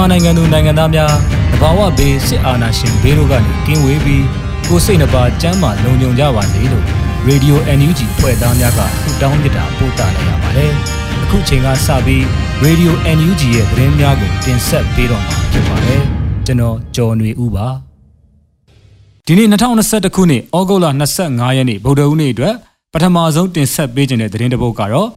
မြန်မာနိုင်ငံသူနိုင်ငံသားများတဘာဝဘေးစစ်အာဏာရှင်ဘေးတို့ကနေကင်းဝေးပြီးကိုယ်စိတ်နှပါကျန်းမာလုံခြုံကြပါစေလို့ Radio NUG ဖွဲ့သားများကဆုတောင်းမေတ္တာပို့သလိုက်ရပါတယ်။အခုချိန်ကစပြီး Radio NUG ရဲ့သတင်းများကိုတင်ဆက်ပေးတော့မှာဖြစ်ပါတယ်။ကျွန်တော်ကျော်နေဦးပါ။ဒီနေ့2021ခုနှစ်ဩဂုတ်လ25ရက်နေ့ဗုဒ္ဓဦးနေ့အတွက်ပထမဆုံးတင်ဆက်ပေးခြင်းတဲ့သတင်းတစ်ပုဒ်ကတော့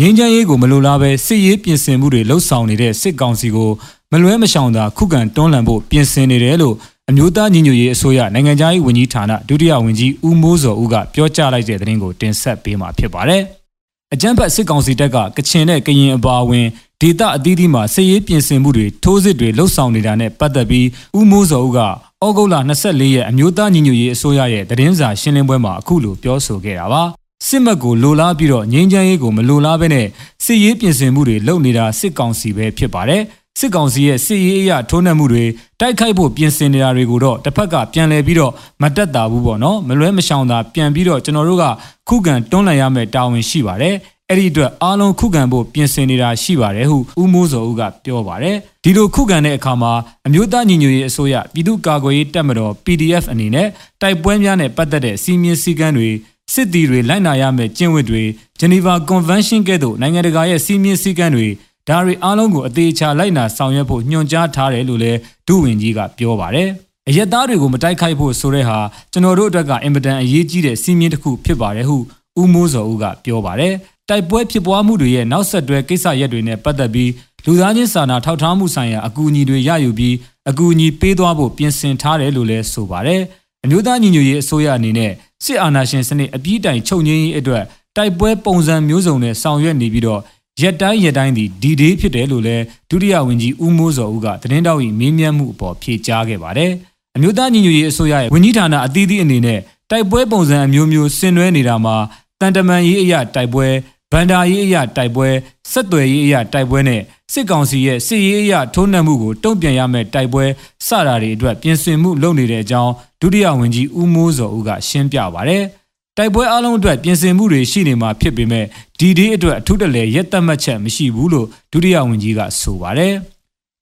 ငင်းချမ်းရေးကိုမလိုလားပဲစစ်ရေးပြင်ဆင်မှုတွေလှုပ်ဆောင်နေတဲ့စစ်ကောင်စီကို မလွဲမရှောင်သာခုခံတွန်းလှန်ဖို့ပြင်ဆင်နေတယ်လို့အမျိုးသားညီညွတ်ရေးအစိုးရနိုင်ငံသားရေးဝန်ကြီးဌာနဒုတိယဝန်ကြီးဦးမိုးစောဦးကပြောကြားလိုက်တဲ့သတင်းကိုတင်ဆက်ပေးမှာဖြစ်ပါတယ်။အကြမ်းဖက်စစ်ကောင်စီတပ်ကကချင်နဲ့ကရင်အပါအဝင်ဒေသအသီးသီးမှာစစ်ရေးပြင်ဆင်မှုတွေထိုးစစ်တွေလှုပ်ဆောင်နေတာနဲ့ပတ်သက်ပြီးဦးမိုးစောဦးကဩဂုတ်လ24ရက်အမျိုးသားညီညွတ်ရေးအစိုးရရဲ့သတင်းစာရှင်းလင်းပွဲမှာအခုလိုပြောဆိုခဲ့တာပါ။စစ်မက်ကိုလိုလားပြီးတော့ငြိမ်းချမ်းရေးကိုမလိုလားဘဲနဲ့စစ်ရေးပြင်ဆင်မှုတွေလုပ်နေတာစစ်ကောင်စီပဲဖြစ်ပါတယ်။ စစ်ကောင်စီရဲ့စစ်ရေးအရထိုးနှက်မှုတွေတိုက်ခိုက်ဖို့ပြင်ဆင်နေတာတွေကိုတော့တစ်ဖက်ကပြန်လည်ပြီးတော့မတက်တာဘူးပေါ့နော်မလွဲမရှောင်တာပြန်ပြီးတော့ကျွန်တော်တို့ကခုခံတွန်းလှန်ရမယ့်တာဝန်ရှိပါတယ်အဲ့ဒီအတွက်အားလုံးခုခံဖို့ပြင်ဆင်နေတာရှိပါတယ်ဟုဦးမိုးစောဦးကပြောပါတယ်ဒီလိုခုခံတဲ့အခါမှာအမျိုးသားညီညွတ်ရေးအစိုးရပြည်သူ့ကာကွယ်ရေးတပ်မတော် PDF အနေနဲ့တိုက်ပွဲများနဲ့ပတ်သက်တဲ့စီမင်းစည်းကမ်းတွေစစ်တီတွေလိုက်နာရမယ့်ကျင့်ဝတ်တွေဂျနီဗာကွန်ဗန်းရှင်းကဲ့သို့နိုင်ငံတကာရဲ့စီမင်းစည်းကမ်းတွေ ဒါတွေအားလုံးကိုအသေးချာလိုက်နာဆောင်ရွက်ဖို့ညွှန်ကြားထားတယ်လို့လည်းဒုဝန်ကြီးကပြောပါတယ်။အရက်သားတွေကိုမတိုက်ခိုက်ဖို့ဆိုတဲ့ဟာကျွန်တော်တို့အတွက်ကအင်မတန်အရေးကြီးတဲ့စီးမြင်တစ်ခုဖြစ်ပါတယ်ဟုဦးမိုးစောဦးကပြောပါတယ်။တိုက်ပွဲဖြစ်ပွားမှုတွေရဲ့နောက်ဆက်တွဲကိစ္စရပ်တွေနဲ့ပတ်သက်ပြီးလူသားချင်းစာနာထောက်ထားမှုဆိုင်ရာအကူအညီတွေရယူပြီးအကူအညီပေးသွားဖို့ပြင်ဆင်ထားတယ်လို့လည်းဆိုပါတယ်။အမျိုးသားညီညွတ်ရေးအစိုးရအနေနဲ့စစ်အာဏာရှင်စနစ်အပြည့်တိုင်ချုပ်ငြိမ်းရေးအတွက်တိုက်ပွဲပုံစံမျိုးစုံနဲ့ဆောင်ရွက်နေပြီးတော့ ရက်တိုင်းရက်တိုင်းဒီဒီဒေးဖြစ်တယ်လို့လည်းဒုတိယဝန်ကြီးဦးမိုးစောဦးကသတင်းတောက်၏မေးမြန်းမှုအပေါ်ဖြေကြားခဲ့ပါတယ်။အမျိုးသားညီညွတ်ရေးအစိုးရရဲ့ဝန်ကြီးဌာနအသီးသီးအနေနဲ့တိုက်ပွဲပုံစံအမျိုးမျိုးဆင်နွှဲနေတာမှာတန်တမန်ရေးအရာတိုက်ပွဲဗန္ဒာရေးအရာတိုက်ပွဲဆက်သွယ်ရေးအရာတိုက်ပွဲနဲ့စစ်ကောင်စီရဲ့စစ်ရေးအရာထိုးနှက်မှုကိုတုံ့ပြန်ရမယ့်တိုက်ပွဲစတာတွေအတွက်ပြင်ဆင်မှုလုပ်နေတဲ့အကြောင်းဒုတိယဝန်ကြီးဦးမိုးစောဦးကရှင်းပြပါဗျ။ တိုက်ပွဲအလုံးအတွက်ပြင်ဆင်မှုတွေရှိနေမှာဖြစ်ပေမဲ့ဒီဒေးအတွက်အထူးတလဲရက်သက်မှတ်ချက်မရှိဘူးလို့ဒုတိယဝန်ကြီးကဆိုပါတယ်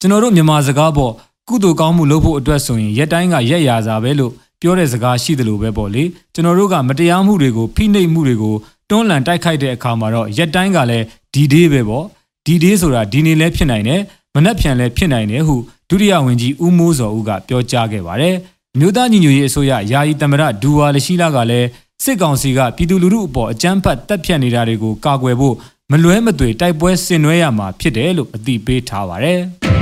ကျွန်တော်တို့မြန်မာစကားပေါ့ကုသိုလ်ကောင်းမှုလုပ်ဖို့အတွက်ဆိုရင်ရက်တိုင်းကရက်ရာစာပဲလို့ပြောတဲ့စကားရှိတယ်လို့ပဲပေါ့လေကျွန်တော်တို့ကမတရားမှုတွေကိုဖိနှိပ်မှုတွေကိုတွန်းလှန်တိုက်ခိုက်တဲ့အခါမှာတော့ရက်တိုင်းကလည်းဒီဒေးပဲပေါ့ဒီဒေးဆိုတာဒီနေ့လည်းဖြစ်နိုင်တယ်မနှက်ဖြန်လည်းဖြစ်နိုင်တယ်ဟုဒုတိယဝန်ကြီးဦးမိုးစောဦးကပြောကြားခဲ့ပါတယ်မြို့သားညီညွတ်ရေးအစိုးရယာယီသမရဒူဝါလရှိလာကလည်း စစ်ကောင်စီကပြည်သူလူထုအပေါ်အကြမ်းဖက်တပ်ဖြတ်နေတာတွေကိုကာကွယ်ဖို့မလွဲမသွေတိုက်ပွဲဆင်နွှဲရမှာဖြစ်တယ်လို့အသိပေးထားပါတယ်။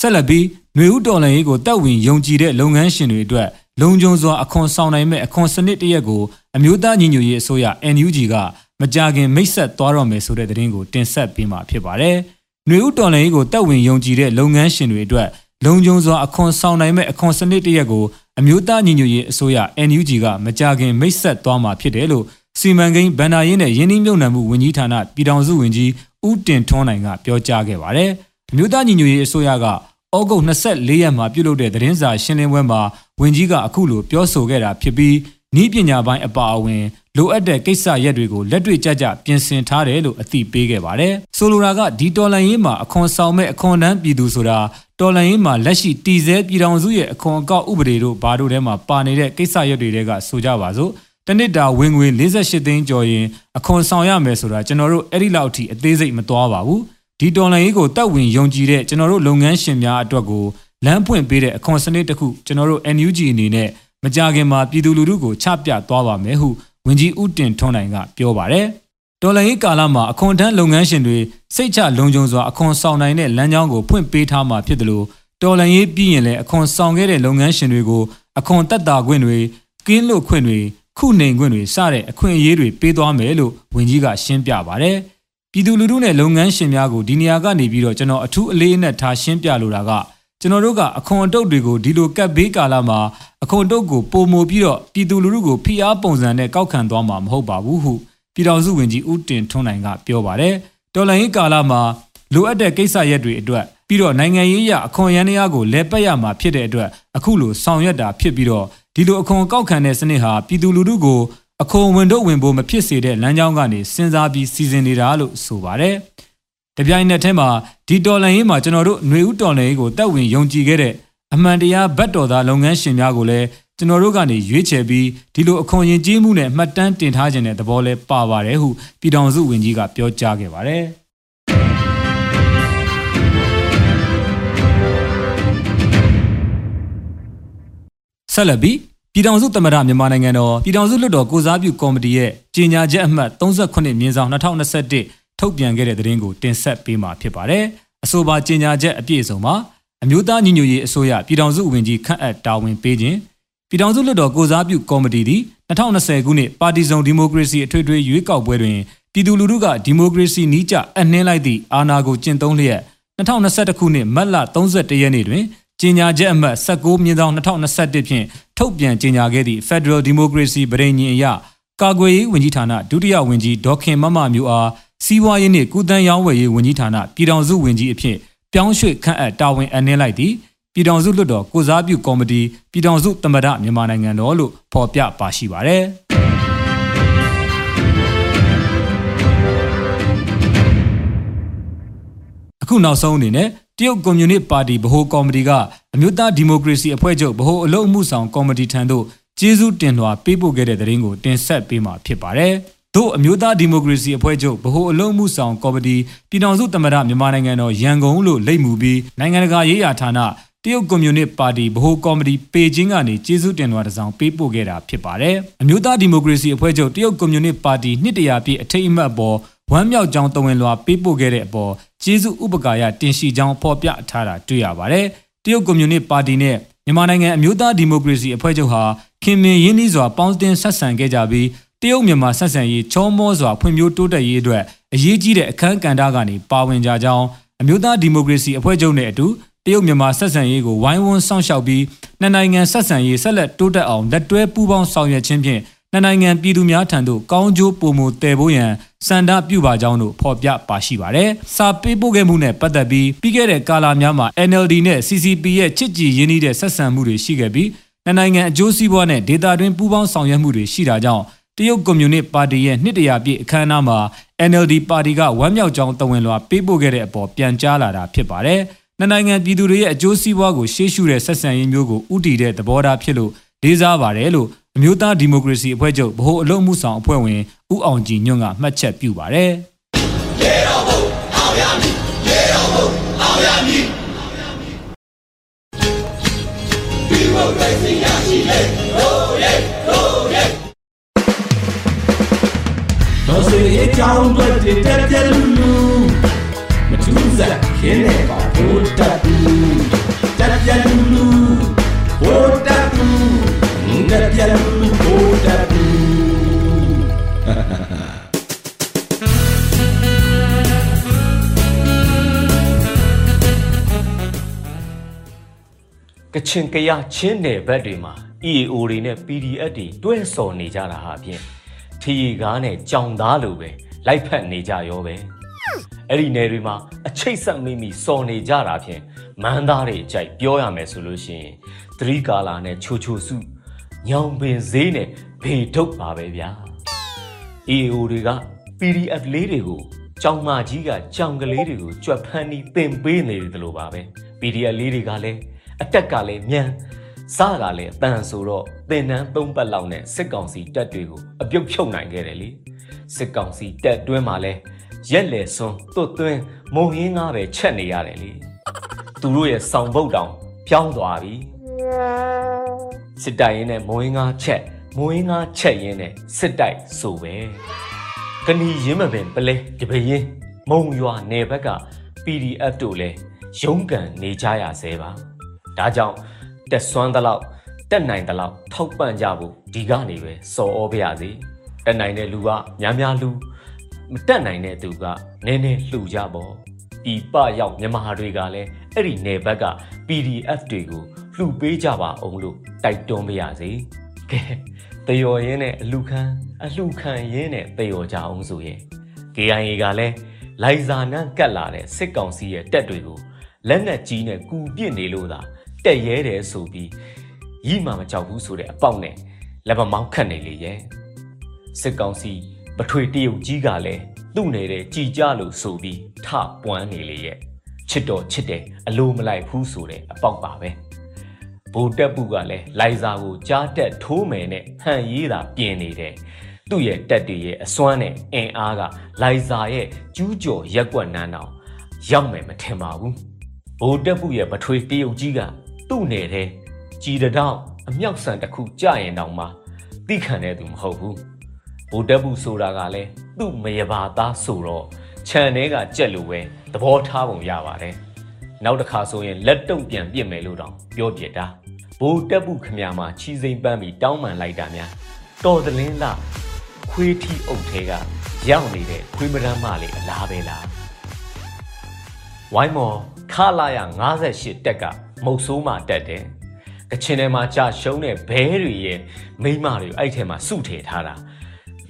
ဆက်လက်ပြီးຫນွေဥတော်လှန်ရေးကိုတပ်ဝင်ယုံကြည်တဲ့လုပ်ငန်းရှင်တွေအတွက်လုံခြုံစွာအခွန်ဆောင်နိုင်မဲ့အခွန်စနစ်တရက်ကိုအမျိုးသားညီညွတ်ရေးအစိုးရ NUG ကမကြာခင်မိတ်ဆက်သွားတော့မယ်ဆိုတဲ့သတင်းကိုတင်ဆက်ပေးမှာဖြစ်ပါတယ်။ຫນွေဥတော်လှန်ရေးကိုတပ်ဝင်ယုံကြည်တဲ့လုပ်ငန်းရှင်တွေအတွက် လုံခြုံစွာအခွန်ဆောင်နိုင်မဲ့အခွန်စနစ်တရက်ကိုအမျိုးသားညီညွတ်ရေးအစိုးရ NUG ကမကြာခင်မိတ်ဆက်သွားမှာဖြစ်တယ်လို့စီမံကိန်းဗန္ဒာရင်းနဲ့ယင်းနှိမ့်မြုံနယ်မှုဝန်ကြီးဌာနပြည်ထောင်စုဝန်ကြီးဦးတင်ထွန်းနိုင်ကပြောကြားခဲ့ပါတယ်။အမျိုးသားညီညွတ်ရေးအစိုးရကဩဂုတ်24ရက်မှာပြုလုပ်တဲ့သတင်းစာရှင်းလင်းပွဲမှာဝန်ကြီးကအခုလိုပြောဆိုခဲ့တာဖြစ်ပြီးဤပညာပိုင်းအပါအဝင် လိုအပ်တဲ့ကိစ္စရပ်တွေကိုလက်တွေ့ကြကြပြင်ဆင်ထားတယ်လို့အသိပေးခဲ့ပါတယ်။ဆိုလိုတာကဒီတော်လန်ရေးမှာအခွန်ဆောင်မဲ့အခွန်တန်းပြည်သူဆိုတာတော်လန်ရေးမှာလက်ရှိတည်ဆဲပြည်ထောင်စုရဲ့အခွန်အကောက်ဥပဒေတို့ဘာတို့ထဲမှာပါနေတဲ့ကိစ္စရပ်တွေတဲကဆိုကြပါစို့တနစ်တာဝင်ငွေ48သိန်းကျော်ရင်အခွန်ဆောင်ရမယ်ဆိုတာကျွန်တော်တို့အဲ့ဒီလောက်အထိအသေးစိတ်မသွားပါဘူးဒီတော်လန်ရေးကိုတက်ဝင်ယုံကြည်တဲ့ကျွန်တော်တို့လုပ်ငန်းရှင်များအတွက်ကိုလမ်းဖွင့်ပေးတဲ့အခွန်စနစ်တစ်ခုကျွန်တော်တို့ NUG အနေနဲ့မကြခင်မှာပြည်သူလူထုကိုချပြသွားပါမယ်ဟု ဝန်ကြီးဦးတင်ထွန်းနိုင်ကပြောပါတယ်ဒေါ်လာရေးကာလမှာအခွန်ထမ်းလုပ်ငန်းရှင်တွေစိတ်ချလုံခြုံစွာအခွန်ဆောင်နိုင်တဲ့လမ်းကြောင်းကိုဖွင့်ပေးထားမှာဖြစ်တယ်လို့တော်လန်ရေးပြီးရင်လည်းအခွန်ဆောင်ခဲ့တဲ့လုပ်ငန်းရှင်တွေကိုအခွန်တက်တာခွင့်တွေကင်းလွတ်ခွင့်တွေခုနှိမ်ခွင့်တွေစတဲ့အခွင့်အရေးတွေပေးသွားမယ်လို့ဝန်ကြီးကရှင်းပြပါတယ်ပြည်သူလူထုနဲ့လုပ်ငန်းရှင်များကိုဒီနေရာကနေပြီးတော့ကျွန်တော်အထူးအလေးအနက်ထားရှင်းပြလိုတာက ကျွန်တော်တို့ကအခွန်အတုပ်တွေကိုဒီလိုကပ်ဘေးကာလမှာအခွန်အတုပ်ကိုပုံမိုပြီးတော့ပြည်သူလူထုကိုဖိအားပုံစံနဲ့ကောက်ခံသွားမှာမဟုတ်ပါဘူးဟုပြည်တော်စုဝင်ကြီးဦးတင်ထွန်းနိုင်ကပြောပါတယ်တော်လိုင်းကာလမှာလိုအပ်တဲ့ကိစ္စရပ်တွေအတွက်ပြီးတော့နိုင်ငံရေးအရအခွန်ရန်တရားကိုလဲပတ်ရမှာဖြစ်တဲ့အတွက်အခုလိုဆောင်ရွက်တာဖြစ်ပြီးတော့ဒီလိုအခွန်ကောက်ခံတဲ့စနစ်ဟာပြည်သူလူထုကိုအခွန်ဝင်တော့ဝင်ဖို့မဖြစ်စေတဲ့လမ်းကြောင်းကနေစဉ်းစားပြီးစီစဉ်နေတာလို့ဆိုပါတယ်။ တပြိုင်နက်တည်းမှာဒီတော်လန်ရေးမှာကျွန်တော်တို့ຫນွေဦးတော်လန်ရေးကိုတက်ဝင်ယုံကြည်ခဲ့တဲ့အမှန်တရားဘတ်တော်သားလုပ်ငန်းရှင်များကိုလည်းကျွန်တော်တို့ကနေရွေးချယ်ပြီးဒီလိုအခွန်ရင်ကြီးမှုနဲ့မှတ်တမ်းတင်ထားခြင်းတဲ့သဘောလဲပါပါတယ်ဟုပြည်ထောင်စုဝန်ကြီးကပြောကြားခဲ့ပါတယ်။ဆက်လက်ပြီးပြည်ထောင်စုသမ္မတမြန်မာနိုင်ငံတော်ပြည်ထောင်စုလွှတ်တော်ကိုစားပြုကော်မတီရဲ့ကြေညာချက်အမှတ်38မြင်းဆောင်2021 ထုတ်ပြန်ခဲ့တဲ့သတင်းကိုတင်ဆက်ပေးမှာဖြစ်ပါတယ်။အဆိုပါကြေညာချက်အပြည့်အစုံမှာအမျိုးသားညီညွတ်ရေးအစိုးရပြည်ထောင်စုဝန်ကြီးခန့်အပ်တာဝန်ပေးခြင်းပြည်ထောင်စုလွှတ်တော်ကိုစားပြုကော်မတီသည်2020ခုနှစ်ပါတီစုံဒီမိုကရေစီအထွေထွေရွေးကောက်ပွဲတွင်ပြည်သူလူထုကဒီမိုကရေစီနီးကျအနှင်းလိုက်သည့်အာဏာကိုကျင့်သုံးလျက်2021ခုနှစ်မတ်လ31ရက်နေ့တွင်ကြေညာချက်အမှတ်16မြင်းဆောင်2021ဖြင့်ထုတ်ပြန်ကြေညာခဲ့သည့် Federal Democracy ဗရိညင်အရကာကွယ်ရေးဝန်ကြီးဌာနဒုတိယဝန်ကြီးဒေါခင်မမမျိုးအား စီးပွားရေးနှင့်ကုသန်းရောင်းဝယ်ရေးဝန်ကြီးဌာနပြည်ထောင်စုဝန်ကြီးအဖြစ်ပြောင်းရွှေ့ခန့်အပ်တာဝန်အနှင်းလိုက်သည်ပြည်ထောင်စုလွှတ်တော်ကိုစားပြုကော်မတီပြည်ထောင်စုသမ္မတမြန်မာနိုင်ငံတော်လို့ဖော်ပြပါရှိပါတယ်အခုနောက်ဆုံးအနေနဲ့တရုတ်ကွန်မြူနစ်ပါတီဗဟိုကော်မတီကအမျိုးသားဒီမိုကရေစီအဖွဲ့ချုပ်ဗဟိုအလုပ်အမှုဆောင်ကော်မတီထံသို့ကျေးဇူးတင်လွှာပေးပို့ခဲ့တဲ့သတင်းကိုတင်ဆက်ပေးမှာဖြစ်ပါတယ်။ တို့အမျိုးသားဒီမိုကရေစီအဖွဲ့ချုပ်ဗဟိုအလုံးမှုဆောင်ကော်မတီပြည်ထောင်စုသမ္မတမြန်မာနိုင်ငံတော်ရန်ကုန်လို့လိပ်မူပြီးနိုင်ငံတကာရေးရာဌာနတရုတ်ကွန်မြူနစ်ပါတီဗဟိုကော်မတီပေကျင်းကနေကျေးဇူးတင်လွှာတစ်စောင်ပေးပို့ခဲ့တာဖြစ်ပါတယ်။အမျိုးသားဒီမိုကရေစီအဖွဲ့ချုပ်တရုတ်ကွန်မြူနစ်ပါတီနှစ်တရာပြည့်အထိတ်အမှတ်ပေါ်ဝမ်းမြောက်ကြောင်းတဝင်လွှာပေးပို့ခဲ့တဲ့အပေါ်ကျေးဇူးဥပကာရတင်ရှိကြောင်းဖော်ပြထားတာတွေ့ရပါတယ်။တရုတ်ကွန်မြူနစ်ပါတီနဲ့မြန်မာနိုင်ငံအမျိုးသားဒီမိုကရေစီအဖွဲ့ချုပ်ဟာခင်မင်ရင်းနှီးစွာပေါင်းတင်ဆက်ဆံခဲ့ကြပြီးတ ရုတ်မြန်မာဆက်ဆံရေးချောမောစွာဖွံ့ဖြိုးတိုးတက်ရေးအတွက်အရေးကြီးတဲ့အခန်းကဏ္ဍကနေပါဝင်ကြကြောင်းအမျိုးသားဒီမိုကရေစီအဖွဲ့ချုပ်နဲ့အတူတရုတ်မြန်မာဆက်ဆံရေးကိုဝိုင်းဝန်းစောင့်ရှောက်ပြီးနှစ်နိုင်ငံဆက်ဆံရေးဆက်လက်တိုးတက်အောင်လက်တွဲပူးပေါင်းဆောင်ရွက်ခြင်းဖြင့်နှစ်နိုင်ငံပြည်သူများထံသို့ကောင်းကျိုးပုံမူတည်ဖို့ရန်စန္ဒပြုပါကြောင်းတို့ဖော်ပြပါရှိပါတယ်။စာပေးပို့ခဲ့မှုနဲ့ပတ်သက်ပြီးပြီးခဲ့တဲ့ကာလများမှာ NLD နဲ့ CCP ရဲ့ချစ်ကြည်ရင်းနှီးတဲ့ဆက်ဆံမှုတွေရှိခဲ့ပြီးနှစ်နိုင်ငံအကျိုးစီးပွားနဲ့ဒေတာတွင်ပူးပေါင်းဆောင်ရွက်မှုတွေရှိတာကြောင့် တရုတ်ကွန်မြူနစ်ပါတီရဲ့နှစ်တရာပြည့်အခမ်းအနားမှာ NLD ပါတီကဝမ်းမြောက်ကြောင်းတဝင်လွှာပေးပို့ခဲ့တဲ့အပေါ်ပြန်ကြားလာတာဖြစ်ပါတယ်။နှစ်နိုင်ငံပြည်သူတွေရဲ့အကျိုးစီးပွားကိုရှေ့ရှုတဲ့ဆက်ဆံရေးမျိုးကိုဥတည်တဲ့သဘောထားဖြစ်လို့လေးစားပါတယ်လို့အမျိုးသားဒီမိုကရေစီအဖွဲ့ချုပ်ဗဟိုအလုပ်မှုဆောင်အဖွဲ့ဝင်ဦးအောင်ကြည်ညွန့်ကမှတ်ချက်ပြုပါတယ်။ရေတော်ဘုံအောင်ရမည်ရေတော်ဘုံအောင်ရမည်ဒီမိုကရေစီရရှိလေ တော်စေအကြောင်းတွေတက်ပြလူလူမထူးစားခင်းနေပါဘိုးတက်လူတက်ပြလူလူဘိုးတက်လူတက်ပြလူလူဘိုးတက်လူကချင်ကရချင်းနယ်ဘက်တွေမှာ EAO တွေနဲ့ PDF တွေတွဲဆော်နေကြတာဟာဖြင့် ထရီကားနဲ့ကြောင်သားလိုပဲလိုက်ဖက်နေကြရောပဲအဲ့ဒီနယ်တွေမှာအချိတ်ဆက်မိမိစော်နေကြတာဖြင့်မန်းသားတွေအကြိုက်ပြောရမယ်ဆိုလို့ရှိရင်သတိကာလာနဲ့ချိုချိုစုညောင်ပင်ဈေးနဲ့ဘေဒုတ်ပါပဲဗျာ EAO တွေက PDF လေးတွေကိုကြောင်မကြီးကကြောင်ကလေးတွေကိုကြွက်ဖန်းပြီးတင်ပေးနေတယ်လို့ပါပဲ PDF လေးတွေကလည်းအတက်ကလည်းမြန် စကလည်းအတန်ဆိုတော့သင်တန်းသုံးပတ်လောက်နဲ့စစ်ကောင်စီတပ်တွေကိုအပြုတ်ဖြုတ်နိုင်ခဲ့တယ်လေစစ်ကောင်စီတပ်တွင်းမှာလဲရက်လေစွန်းတွတ်သွင်းမုံဟင်းငါပဲချက်နေရတယ်လေသူတို့ရဲ့ဆောင်ပုတ်တောင်ပြောင်းသွားပြီစစ်တိုင်ရင်နဲ့မုံဟင်းငါချက်မုံဟင်းငါချက်ရင်းနဲ့စစ်တိုက်ဆိုပဲကဏီရင်းမပင်ပလဲတပရင်မုံရွာနယ်ဘက်က PDF တို့လဲရုံးကန်နေကြရဆဲပါဒါကြောင့် တက်စွမ်းသလောက်တက်နိုင်သလောက်ထောက်ပံ့ကြဖို့ဒီကနေပဲစော်ဩပါရစေတက်နိုင်တဲ့လူကများများလူမတက်နိုင်တဲ့သူကနည်းနည်းလှူကြပေါ့ဤပရောက်မြန်မာတွေကလည်းအဲ့ဒီနယ်ဘက်က PDF တွေကိုလှူပေးကြပါအောင်လို့တိုက်တွန်းပါရစေကဲတယော်ရင်းနဲ့အလှခံအလှခံရင်းနဲ့တယော်ကြအောင်ဆိုရင် KIA ကလည်းလိုက်ဇာနန့်ကတ်လာတဲ့စစ်ကောင်စီရဲ့တက်တွေကိုလက်နက်ကြီးနဲ့ကူပစ်နေလို့သာ တက်ရဲတယ်ဆိုပြီးရီမှမကြောက်ဘူးဆိုတဲ့အပေါက်နဲ့လက်ပမောင်းခတ်နေလေရဲ့စစ်ကောင်စီပထွေတရုတ်ကြီးကလည်းသူ့နေတဲ့ကြည်ကြလို့ဆိုပြီးထပွမ်းနေလေရဲ့ချစ်တော်ချစ်တယ်အလိုမလိုက်ဘူးဆိုတဲ့အပေါက်ပါပဲဘိုးတက်ပူကလည်းလိုက်စာကိုကြားတက်ထိုးမယ်နဲ့ဟန်ရေးတာပြင်နေတယ်သူ့ရဲ့တက်တည်ရဲ့အစွမ်းနဲ့အင်အားကလိုက်စာရဲ့ကျူးကျော်ရက်ကွက်နန်းတော်ရောက်မယ်မထင်ပါဘူးဘိုးတက်ပူရဲ့ပထွေတရုတ်ကြီးက သူ့နေတဲ့ကြည်တောင်အမြောက်ဆန်တစ်ခုကြရင်တောင်မှသိခံတဲ့သူမဟုတ်ဘူးဗိုလ်တပ်ဘူးဆိုတာကလည်းသူ့မရပါသားဆိုတော့ခြံထဲကကြက်လိုပဲသဘောထားပုံရပါတယ်နောက်တစ်ခါဆိုရင်လက်တုံပြန်ပြစ်မယ်လို့တောင်ပြောပြတာဗိုလ်တပ်ဘူးခမရမှာချီစိမ့်ပန်းပြီးတောင်းပန်လိုက်တာများတော်သလင်းလားခွေးထီအုပ်ထဲကရောက်နေတဲ့ခွေးမရမ်းမလေးအလားပဲလားဝိုင်းမော် ခလာရ58တက်ကမုတ်ဆိုးမှတက်တယ်။ကချင်ထဲမှာကြာရှုံးတဲ့ဘဲတွေရဲ့မိမတွေအဲ့ထဲမှာစုထည့်ထားတာ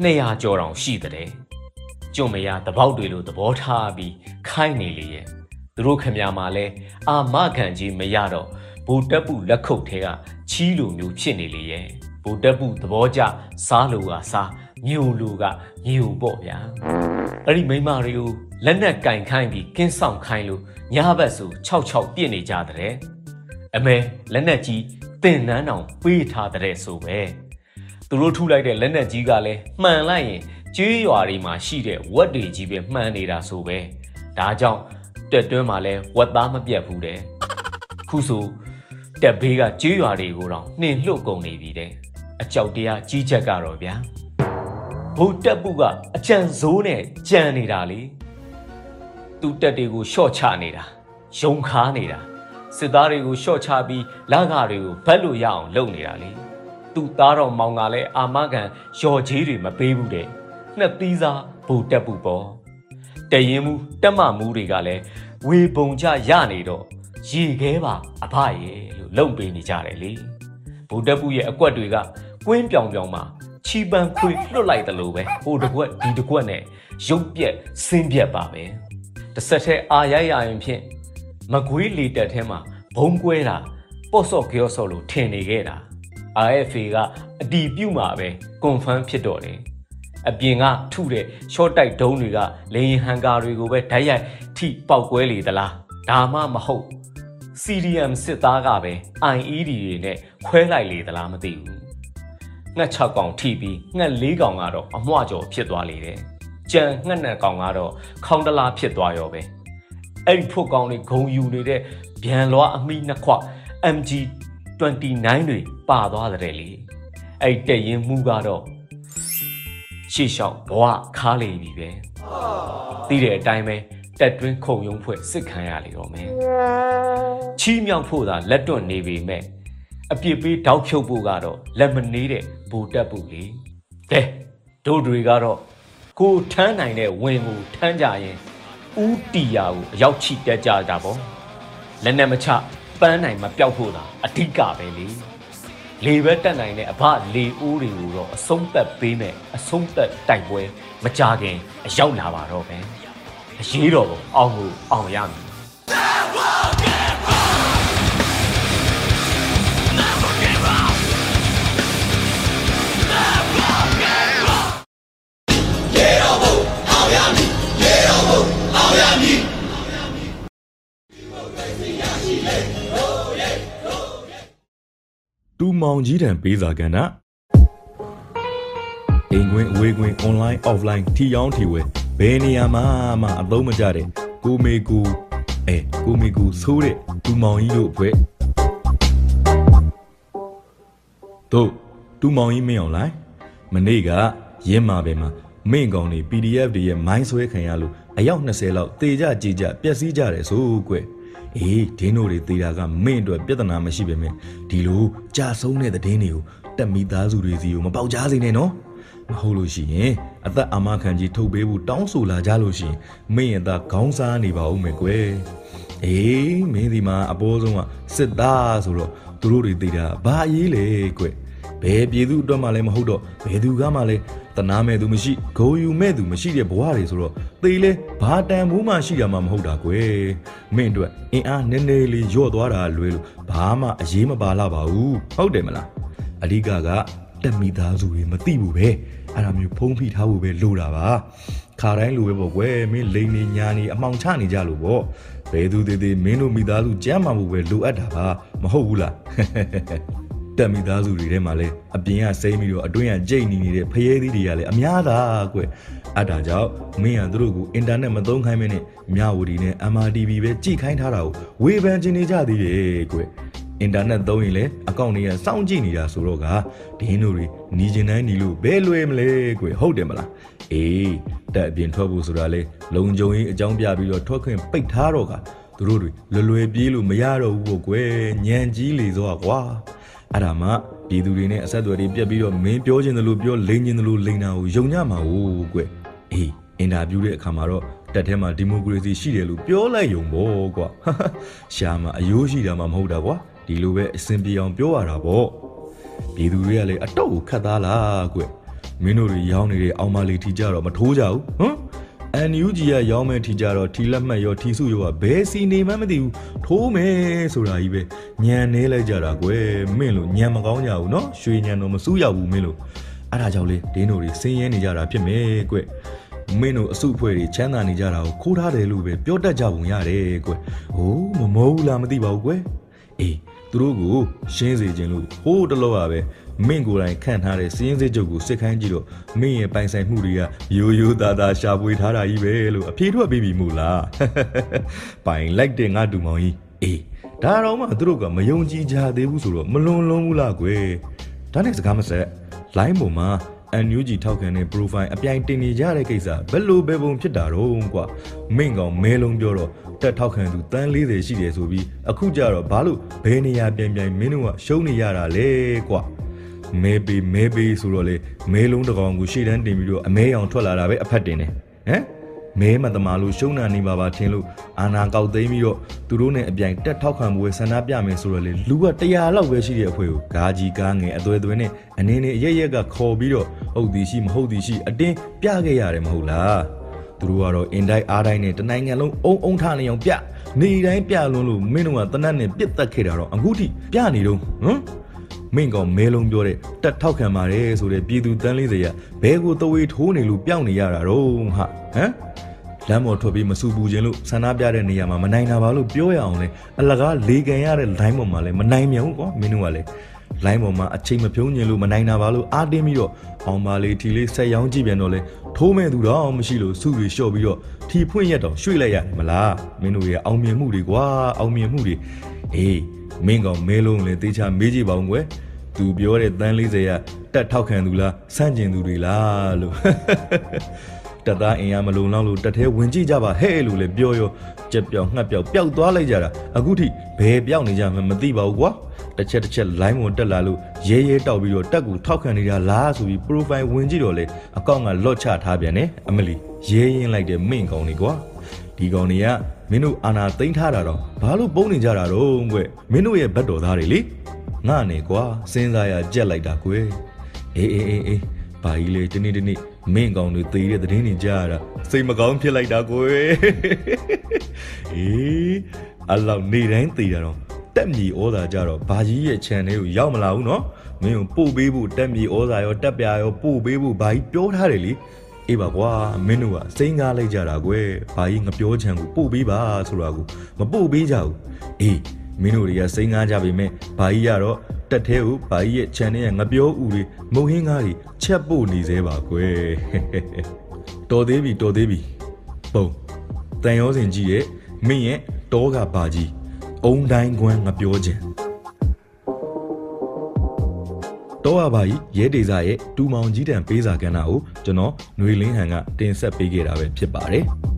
200ကျော်တောင်ရှိတဲ့။ကျွံမရတပေါက်တွေလိုသဘောထားပြီးခိုင်းနေလေရဲ့။သူတို့ခမရမှာလဲအာမခံကြီးမရတော့ဘူတက်ပုလက်ခုပ်ထဲကချီးလိုမျိုးဖြစ်နေလေရဲ့။ဘူတက်ပုသဘောကျစားလိုကစားမြို့လူကမြို့ပေါ့ဗျာ။အဲ့ဒီမိမတွေကို လက်နက်ကင်ခိုင်းပြီးကင်းဆောင်ခိုင်းလို့ညဘက်ဆို66ပြစ်နေကြတဲ့အမဲလက်နက်ကြီးတင်နန်းအောင်ပေးထားတဲ့ဆိုပဲသူတို့ထုလိုက်တဲ့လက်နက်ကြီးကလည်းမှန်လိုက်ရင်ကျေးရွာတွေမှာရှိတဲ့ဝက်တွေကြီးပဲမှန်နေတာဆိုပဲဒါကြောင့်တက်တွင်းမှာလဲဝက်သားမပြတ်ဘူးတဲ့ခုဆိုတက်ဘေးကကျေးရွာတွေကိုတော့နှင်လှုပ်ကုန်နေပြီတဲ့အကြောက်တရားကြီးချက်ကတော့ဗျာဘုတ်တက်ပုကအကြံစိုးနဲ့ကြံနေတာလေ သူ့တက်တွေကိုရှော့ချနေတာယုံခါနေတာစစ်သားတွေကိုရှော့ချပြီးလကားတွေကိုဘက်လို့ရအောင်လုပ်နေတာလေသူ့သားတော်မောင်ကလည်းအာမခံရော်ကြီးတွေမပေးဘူးတဲ့နှစ်သီးစားဘူတက်ပူပေါ်တရင်မူတက်မမူတွေကလည်းဝေပုံကြရနေတော့ရေခဲပါအဖရဲ့လို့လုံပေးနေကြတယ်လေဘူတက်ပူရဲ့အကွက်တွေကကွင်းပြောင်ပြောင်မှာချီပန်ခွေလွတ်လိုက်တယ်လို့ပဲဟိုတကွက်ဒီတကွက်နဲ့ရုပ်ပြက်ဆင်းပြက်ပါပဲ တစ်ဆက်တည်းအာရိုက်ရရင်ဖြင့်မကွေးလေတက်ထဲမှာဘုံကွဲတာပေါ့ဆော့ကြော့ဆော့လို့ထင်နေခဲ့တာ RFA ကအတီးပြုတ်မှာပဲ confirm ဖြစ်တော့တယ်အပြင်ကထုတဲ့ short တိုက်ဒုံးတွေကလေရင်ဟန်ကာတွေကိုပဲဓာတ်ရိုက်ထိပောက်ကွဲလေသလားဒါမှမဟုတ် CDM စစ်သားကပဲ IED တွေနဲ့ခွဲလိုက်လေသလားမသိဘူးငှက်6កောင်ထိပြီးငှက်4កောင်ကတော့အမွှကျော်ဖြစ်သွားလေတယ် ကြံငှက်နှစ်ကောင်ကတော့ခေါင်းတလားဖြစ်သွားရောပဲအဲ့ဒီဖို့ကောင်တွေဂုံယူနေတဲ့ဗျံလွားအမိနှစ်ခွ MG 29တွေပါသွားတယ်လေအဲ့တက်ရင်မှုကတော့ရှေ့လျှောက်ဘဝခါလေပြီပဲသိတဲ့အတိုင်းပဲတက်တွင်းခုံယုံဖွဲ့စစ်ခံရလေတော့မယ်ချီးမြောက်ဖို့သာလက်တွန့်နေပေမဲ့အပြစ်ပေးတောက်ဖြုတ်ဖို့ကတော့လက်မနေတဲ့ဘူတက်ပုလေကဲတို့တွေကတော့ ကိုထမ်းနိုင်တဲ့ဝင်ကိုထမ်းကြရင်ဥတီယာကိုအရောက်ချိတက်ကြတာပေါ့လက်နဲ့မချပန်းနိုင်မပြောက်ဖို့သာအဓိကပဲလေလေပဲတက်နိုင်တဲ့အဘလေအိုးတွေကိုတော့အဆုံးသက်ပေးမယ်အဆုံးသက်တိုက်ပွဲမကြခင်အရောက်လာပါတော့ပဲအရေးတော်ပုံအောင်ကိုအောင်ရမယ် မောင်ကြီးတံပေးစာကဏ္ဍအိမ်ကွင်းအဝေးကွင်း online offline ထီရောင်းထီဝဲဘယ်နေရာမှာမှအသုံးမကျတဲ့ကိုမေကူအဲကိုမေကူဆိုးတဲ့တူမောင်ကြီးတို့အဖွဲ့တို့တူမောင်ကြီးမင်းအောင်လိုက်မနေ့ကရင်းမာပဲမှာမင်းကောင်နေ PDF တွေရဲ့မိုင်းဆွဲခံရလို့အယောက်20လောက်တေကြကြည်ကြပျက်စီးကြတယ်ဆိုကွ အေးဒင်းတို့တွေတေတာကမင်းအတွက်ပြဿနာမရှိပေမဲ့ဒီလိုကြာဆုံးတဲ့တဲ့င်းတွေကိုတက်မိသားစုတွေစီကိုမပေါက်ကြားစေနဲ့နော်မဟုတ်လို့ရှိရင်အသက်အာမခံကြီးထုတ်ပေးဖို့တောင်းဆိုလာကြလို့ရှိရင်မင်းရဲ့သားခေါင်းစားနေပါဦးမယ်ကွယ်အေးမင်းဒီမှာအပေါ်ဆုံးကစစ်သားဆိုတော့သူတို့တွေတေတာဘာအရေးလဲကွယ်ဘယ်ပြည်သူအတွက်မှလည်းမဟုတ်တော့ဘယ်သူကမှလည်း တနာမဲ့သူမရှိဂုံယူမဲ့သူမရှိတဲ့ဘဝတွေဆိုတော့သေလဲဘာတန်မိုးမှရှိတာမှမဟုတ်တာကွယ်မင်းအတွက်အင်အားနည်းနည်းလေးညော့သွားတာလွယ်လို့ဘာမှအရေးမပါလာပါဘူးဟုတ်တယ်မလားအဓိကကတက်မိသားစုတွေမသိဘူးပဲအဲ့ဒါမျိုးဖုံးဖိထားဖို့ပဲလိုတာပါခါတိုင်းလိုပဲပေါ့ကွယ်မင်းလိန်နေညာနေအမှောင်ချနေကြလို့ပေါ့ဘယ်သူသေးသေးမင်းတို့မိသားစုကြမ်းမှမှုပဲလိုအပ်တာပါမဟုတ်ဘူးလား တက်မိသားစုတွေထဲမှာလဲအပြင်ကစိမ့်ပြီးတော့အတွင်းကကြိတ်နေနေတဲ့ဖရဲသီးတွေကလည်းအများသာကွအဲ့ဒါကြောင့်မင်းကသူတို့ကိုအင်တာနက်မသုံးခိုင်းမနဲ့မြဝတီနဲ့ MRTV ပဲကြည့်ခိုင်းထားတာကိုဝေဖန်ချင်နေကြသေးတယ်ကွအင်တာနက်သုံးရင်လည်းအကောင့်တွေကစောင့်ကြည့်နေတာဆိုတော့ကဒင်းတို့တွေညီကျင်တိုင်းညီလို့ဘယ်လွယ်မလဲကွဟုတ်တယ်မလားအေးတက်အပြင်ထွက်ဖို့ဆိုတာလေလုံကြုံရေးအကြောင်းပြပြီးတော့ထွက်ခွင့်ပိတ်ထားတော့ကသူတို့တွေလွယ်လွယ်ပြေးလို့မရတော့ဘူးကွယ်ညံကြီးလေစောကွာ အဲ့ဒါမှပြည်သူတွေနဲ့အဆက်အသွယ်တွေပြတ်ပြီးတော့မင်းပြောချင်တယ်လို့ပြောလိန်ချင်တယ်လို့လိန်တာကိုယုံကြမှာဟုတ်ကွအေးအင်တာဗျူးတဲ့အခါမှာတော့တက်ထဲမှာဒီမိုကရေစီရှိတယ်လို့ပြောလိုက်ယုံပေါ့ကွာရှာမှာအယိုးရှိတာမှမဟုတ်တာကွာဒီလိုပဲအစဉ်ပြေအောင်ပြောရတာပေါ့ပြည်သူတွေကလည်းအတော့ကိုခတ်သားလားကွမင်းတို့တွေရောင်းနေတဲ့အောင်မလေးထီကြတော့မထိုးကြဘူးဟမ် NUG ကရောင်းမဲ့ထီကြတော့ထီလက်မှတ်ရောထီစုရောကဘယ်စီနေမှမသိဘူးထိုးမယ်ဆိုတာကြီးပဲညံနေလိုက်ကြတာကွယ်မင်းလို့ညံမကောင်းကြဘူးเนาะရွှေညံတော့မစူးရောက်ဘူးမင်းလို့အဲ့ဒါကြောင့်လေဒင်းတို့တွေစင်းရဲနေကြတာဖြစ်မယ်ကွမင်းတို့အစုအဖွဲ့တွေချမ်းသာနေကြတာကိုခိုးထားတယ်လို့ပဲပြောတတ်ကြပုံရတယ်ကွဟိုးမမိုးလားမသိပါဘူးကွအေးသူတို့ကိုရှင်းစေခြင်းလို့ဟိုးတလောကပဲ မင်းကိုယ်တိုင်ခန့်ထားတဲ့စီးရင်စစ်ချုပ်ကိုစစ်ခိုင်းကြည့်တော့မင်းရဲ့ပိုင်ဆိုင်မှုတွေကရိုးရိုးသားသားရှာပွေထားတာကြီးပဲလို့အပြေထွက်ပြီးပြီမို့လားပိုင်လိုက်တဲ့ငါတူမောင်ကြီးအေးဒါတော့မှသူတို့ကမယုံကြည်ကြသေးဘူးဆိုတော့မလွန်လုံးဘူးလားကွယ်ဒါနဲ့စကားမဆက် line ပေါ်မှာ NUG ထောက်ခံတဲ့ profile အပြိုင်တင်နေကြတဲ့ကိစ္စဘယ်လိုပဲပုံဖြစ်တာတော့ကွာမင်းကောင်မဲလုံးပြောတော့တက်ထောက်ခံသူတန်း40ရှိတယ်ဆိုပြီးအခုကြတော့ဘာလို့ဘယ်နေရာပြန်ပြန်မင်းတို့ကရှုံးနေရတာလဲကွာ မဲပေးမဲပေးဆိုတော့လေမဲလုံးတကောင်ကိုရှေ့တန်းတင်ပြီးတော့အမဲအောင်ထွက်လာတာပဲအဖက်တင်တယ်ဟမ်မဲမတမာလို့ရှုံးနာနေပါပါထင်လို့အာနာကောက်သိမ်းပြီးတော့သူတို့နဲ့အပြိုင်တက်ထောက်ခံပွဲဆန္ဒပြမယ်ဆိုတော့လေလူက100လောက်ပဲရှိတဲ့အဖွဲကိုဂါကြီးကားငယ်အသွဲသွဲနဲ့အနေနဲ့အရက်ရက်ကခေါ်ပြီးတော့ဟုတ်သည်ရှိမဟုတ်သည်ရှိအတင်းပြခဲ့ရတယ်မဟုတ်လားသူတို့ကတော့အင်တိုင်းအားတိုင်းနဲ့တနိုင်ငံလုံးအုံအုံထနေအောင်ပြနေတိုင်းပြလွန်းလို့မင်းတို့ကတနတ်နဲ့ပြစ်တက်ခဲ့တာတော့အခုထိပြနေတော့ဟမ် မင်းကောင်မဲလုံးပြောတဲ့တက်ထောက်ခံပါတယ်ဆိုတဲ့ပြည်သူတန်း40ရဘဲကိုတဝေထိုးနေလို့ပြောင်းနေရတာတော့ဟာဟမ်လမ်းပေါ်ထွက်ပြီးမစူပူခြင်းလို့ဆန္ဒပြတဲ့နေရာမှာမနိုင်တာပါလို့ပြောရအောင်လေအလကားလေကန်ရတဲ့ line ပေါ်မှာလည်းမနိုင်မြန်ဘူးကွာမင်းတို့ကလည်း line ပေါ်မှာအချိန်မဖြုံးညင်လို့မနိုင်တာပါလို့အားတင်းပြီးတော့အောင်ပါလေထီလေးဆက်ရောင်းကြည့်ပြန်တော့လေထိုးမဲ့သူတော့မရှိလို့စုတွေလျှော့ပြီးတော့ထီဖွင့်ရက်တော့ရွှေ့လိုက်ရတယ်မလားမင်းတို့ရဲ့အောင်မြင်မှုတွေကွာအောင်မြင်မှုတွေအေးမင်းကောင်မဲလုံးလည်းတေးချမေးကြည့်ပါဦးကွယ် သူပြောတဲ့တန်း40ရတက်ထောက်ခံသူလားစန့်ကျင်သူတွေလားလို့တက်သားအင်အားမလုံလောက်လို့တက်သေးဝင်ကြည့်ကြပါဟဲ့လို့လည်းပြောရောကြက်ပြောင်ငှက်ပြောင်ပျောက်သွားလိုက်ကြတာအခုထိဘယ်ပျောက်နေကြမှမသိပါဘူးကွာတစ်ချက်တစ်ချက် line ဝင်တက်လာလို့ရဲရဲတောက်ပြီးတော့တက်ကူထောက်ခံနေတာလားဆိုပြီး profile ဝင်ကြည့်တော့လေအကောင့်ကလော့ချထားပြန်တယ်အမလီရဲရင်လိုက်တဲ့မင့်ကောင်တွေကွာဒီကောင်တွေကမင်းတို့အာနာသိမ်းထားတာတော့ဘာလို့ပုံနေကြတာတော့ကွမင်းတို့ရဲ့ဘတ်တော်သားတွေလေ ငါနေကွာစဉ်းစားရကြက်လိုက်တာကွယ်အေးအေးအေးအေးဘာကြီးလေဒီနေ့ဒီနေ့မင်းကောင်တွေသေတဲ့သတင်းတွေကြားရတာစိတ်မကောင်းဖြစ်လိုက်တာကွယ်အေးအလောက်နေတိုင်းသေတာတော့တက်မြေဩဇာကြတော့ဘာကြီးရဲ့ channel ကိုရောက်မလာဘူးနော်မင်းကိုပို့ပေးဖို့တက်မြေဩဇာရောတက်ပြာရောပို့ပေးဖို့ဘာကြီးပြောထားတယ်လေအေးပါကွာမင်းတို့ကစိမ်းကားလိုက်ကြတာကွယ်ဘာကြီးငပြောချံကိုပို့ပေးပါဆိုတာကိုမပို့ပေးကြဘူးအေး မင်းတို့တွေကစိန်ငားကြပေမဲ့ဘာကြီးကတော့တက်သေးဦးဘာကြီးရဲ့ channel ရဲ့ငပြောဦးတွေမုံဟင်းကားတွေချက်ပို့နေသေးပါကွယ်တော်သေးပြီတော်သေးပြီပုံတန်ရောစင်ကြီးရဲ့မင်းရဲ့တောကဘာကြီးအုံတိုင်းကွမ်းငပြောခြင်းတော့အပါကြီးရဲဒေစာရဲ့တူမောင်ကြီးတန်ပေးစာကဏ္ဍကိုကျွန်တော်ຫນွေလင်းဟန်ကတင်ဆက်ပေးခဲ့တာပဲဖြစ်ပါတယ်။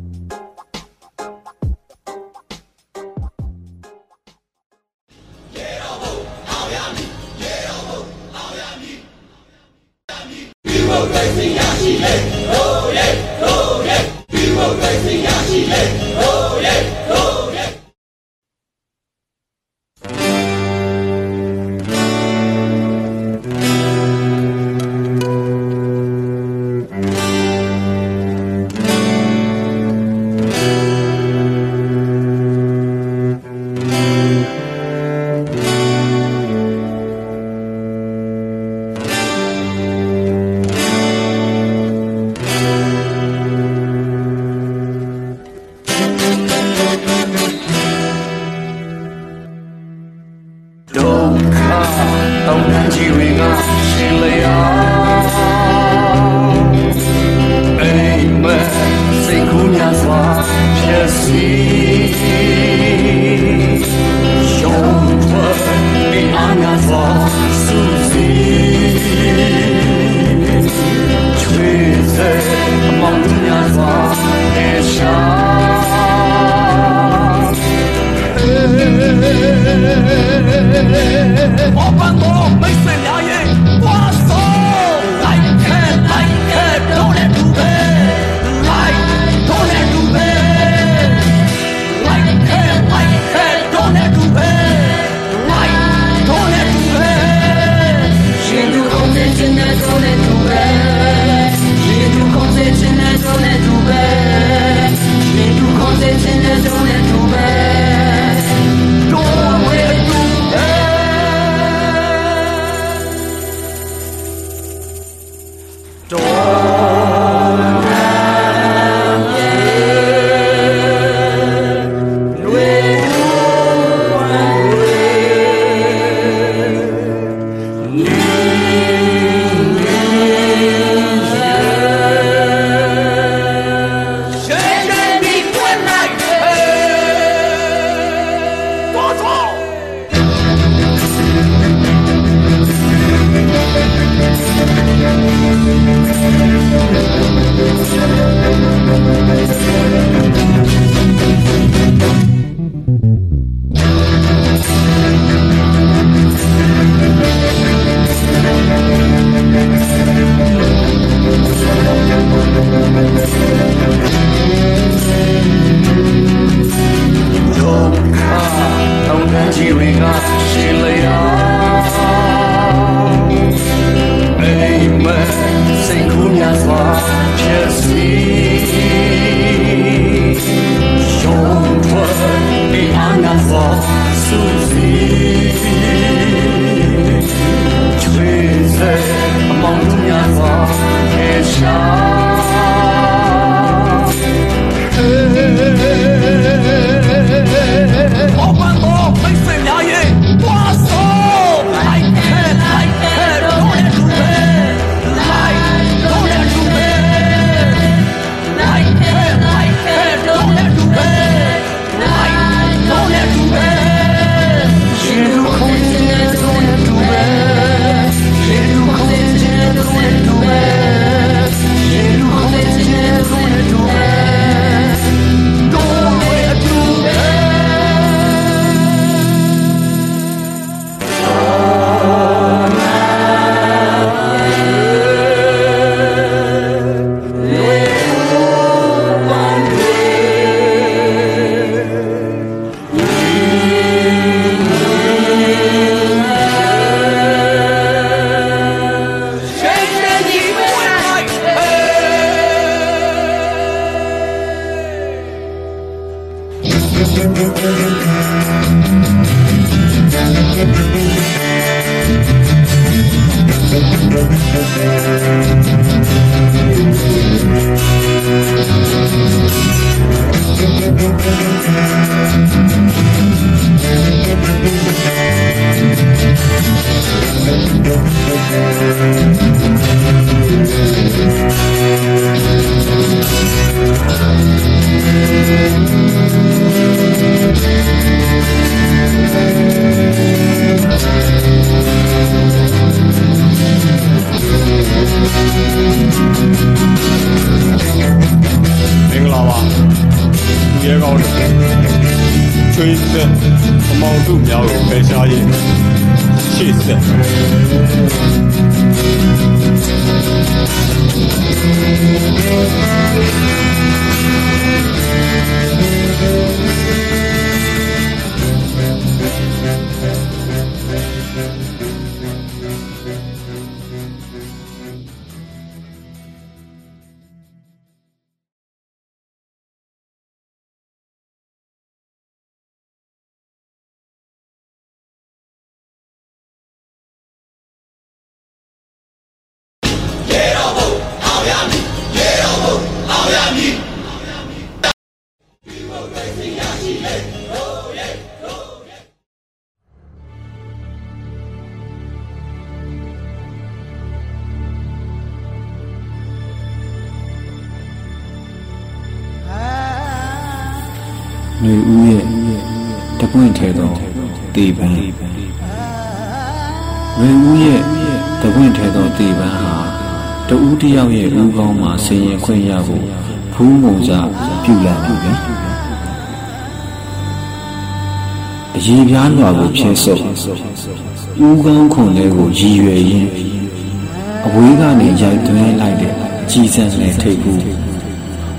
ဆက်အမောင်စုများကိုဖ ပွင့်ထဲသောတေပန်းຫນွေဦးရဲ့တပွင့်ထဲသောတေပန်းဟာတဦးတစ်ယောက်ရဲ့ဦးကောင်းမှာဆင်ရင်ခွင့်ရဖို့ဖူးမုံစားပြုလာပြီပဲအရေးပြားလွှာကိုဖြဲဆုပ်ဦးကောင်းခွန်လေးကိုရည်ရွယ်ရင်းအဝေးကနေရိုက်သွင်းလိုက်တဲ့ကြည်စံနဲ့ထိပ်ဘူး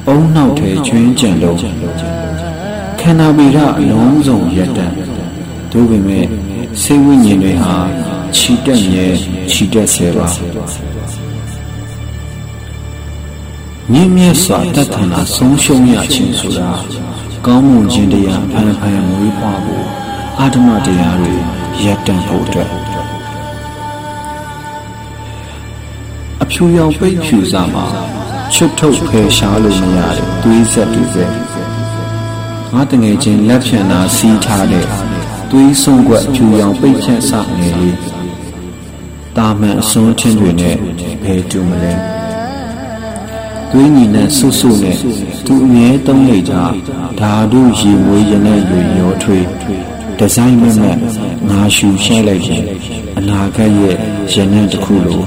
အုံနောက်ထဲကျွင်းကြံလုံးခ န္ဓာဗေဒအလုံးစုံရက်တံသို့ပေမဲ့စိတ်ဝိညာဉ်တွေဟာခြိတက်မြဲခြိတက်ဆဲပါမြင့်မြတ်စွာတတ်ထန်တာဆုံးရှုံးရခြင်းဆိုတာကောင်းမွန်ခြင်းတရားဖန်ဖန်မွေးဖွားဖို့အာဓမတရားတွေရက်တံဖို့အတွက်အဖြူရောင်ပိတ်ဖြူစားမှာချွတ်ထုတ်ဖယ်ရှားလို့မရတဲ့သွေးဆက်တွေပဲ ငါတငယ်ချင်းလက်ဖြန်သာစီးထားတဲ့သွေးဆုံးကွက်ဖြူရောင်ပိတ်ချက်စငယ်လေးတာမန်အစွန်းချင်းတွေနဲ့ဘယ်တူမလဲသွေးညီနဲ့ဆုဆုနဲ့သူအမြဲသုံးနေကြဓာတုရေမွေးရနဲ့ရွရောထွေးဒီဇိုင်းမဲ့မဲ့ငါရှူရှဲလိုက်ရင်အနာဂတ်ရဲ့ရနံ့တစ်ခုလို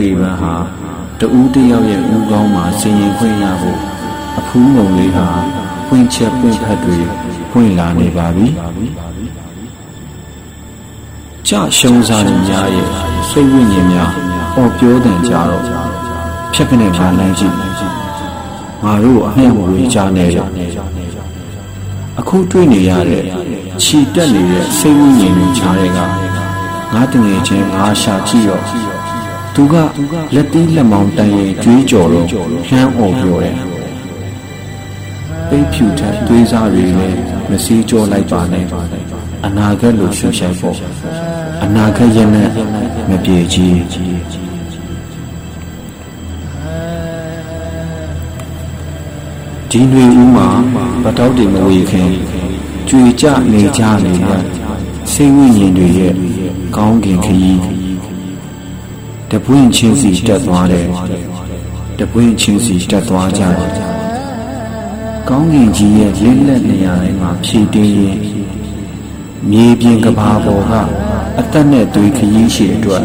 သောတေပံဟာတဦးတစ်ယောက်ရဲ့ဦးကောင်းမှာဆင်ရင်ခွင့်ရဖို့အဖူးငုံလေးဟာပွင့်ချက်ပွင့်ဖက်တွေပွင့်လာနေပါပြီကြရှုံးစားနေများရဲ့စိတ်ဝိညာဉ်များဟောပြောတဲ့ကြတော့ဖြက်ကနေမှလမ်းကြည့်ငါတို့အမျက်ဝေးကြနေရအခုတွေ့နေရတဲ့ခြီတက်နေတဲ့စိတ်ဝိညာဉ်တွေခြားတဲ့ကငါတငယ်ချင်းငါရှာကြည့်တော့ သူကလက်တီးလက်မောင်းတန်ရင်ကြွေးကြော်တော့လှမ်းអော်ပြောတယ်ပိတ်ဖြူထက်သွေးစားတွေလည်းမစည်းကြောလိုက်ပါနဲ့အနာဂတ်လိုရှုရှိုက်ဖို့အနာဂတ်ရဲ့နဲ့မပြေကြီးဒီຫນွေဦးမှာဗတောက်တွေမဝေခင်ကြွေကြနေကြနေတဲ့စိတ်ဝိညာဉ်တွေရဲ့ကောင်းကင်ခရီး တပွင့်ချင်းစီတက်သွားတယ်တပွင့်ချင်းစီတက်သွားကြတယ်ကောင်းကင်ကြီးရဲ့လင်းလက်နေရာတိုင်းမှာဖြည့်တင်းရင်မြေပြင်ကဘာပေါ်ကအသက်နဲ့သွေးခရီးရှိအတွက်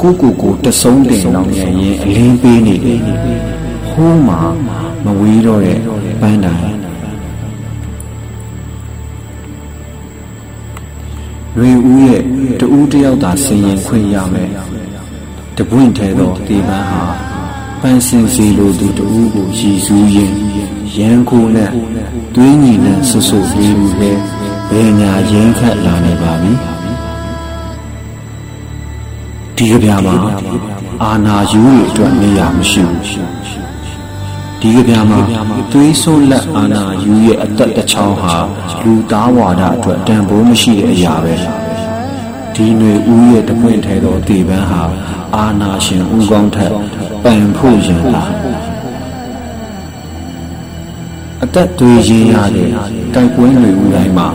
ကိုကိုကိုတဆုံးတင်လောင်ရရင်အလင်းပေးနေတယ်ဟိုးမှာမဝေးတော့တဲ့ပန်းတိုင်ရွေဦးရဲ့တူးတယောက်သာဆင်ရင်ခွင့်ရမယ် တပွင့်ထဲသောတေပန်းဟာပန်းစင်စီလိုသူတူးကိုရည်စူးရင်ရန်ကိုနဲ့သွေးညီနဲ့ဆဆလေးလူပဲဘယ်ညာရင်းခတ်လာနေပါပြီဒီကဗျာမှာအာနာယူရဲ့အတွက်နေရာမရှိဘူးဒီကဗျာမှာသွေးဆိုးလက်အာနာယူရဲ့အသက်တစ်ချောင်းဟာလူသားဝါဒအတွက်တန်ဖိုးမရှိတဲ့အရာပဲ ဒီຫນွေဦးရဲ့တပွင့်ထဲသောတေပန်းဟာအာနာရှင်ဦးကောင်းထက်ပန်ဖို့ရင်လာအသက်သွေးရင်းရတဲ့တိုက်ပွဲတွေဦးတိုင်းမှာ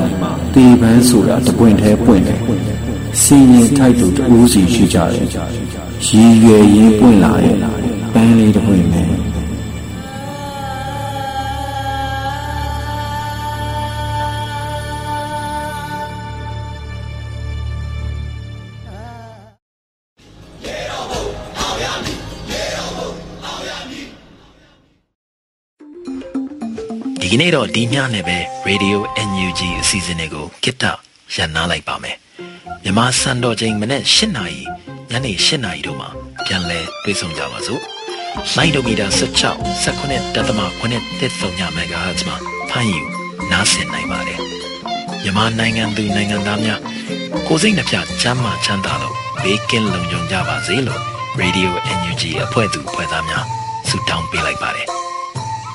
တေပန်းဆိုတာတပွင့်ထဲပွင့်တယ်စီရင်ထိုက်သူတူးစီရှိကြတယ်ရည်ရွယ်ရင်းပွင့်လာတဲ့ပန်းလေးတပွင့်ပဲ ဒီကနေ့တော့ဒီညနဲ့ပဲ Radio NUG အစီအစဉ်လေးကိုကိတ္တရန်နာလိုက်ပါမယ်မြန်မာစံတော်ချိန်မနေ့၈နာရီညနေ၈နာရီတို့မှာပြန်လည်တွေ့ဆုံကြပါစို့လိုင်းဒိုမီတာ16 19တက်သမ9တက်3ညမဂါဟတ်မှာဖမ်းယူနားဆင်နိုင်ပါတယ်မြန်မာနိုင်ငံသူနိုင်ငံသားများကိုစိတ်နှပြချမ်းမာချမ်းသာလို့ဘေးကင်းလုံခြုံကြပါစေလို့ Radio NUG အဖွဲ့သူအဖွဲ့သားများဆုတောင်းပေးလိုက်ပါတယ်အ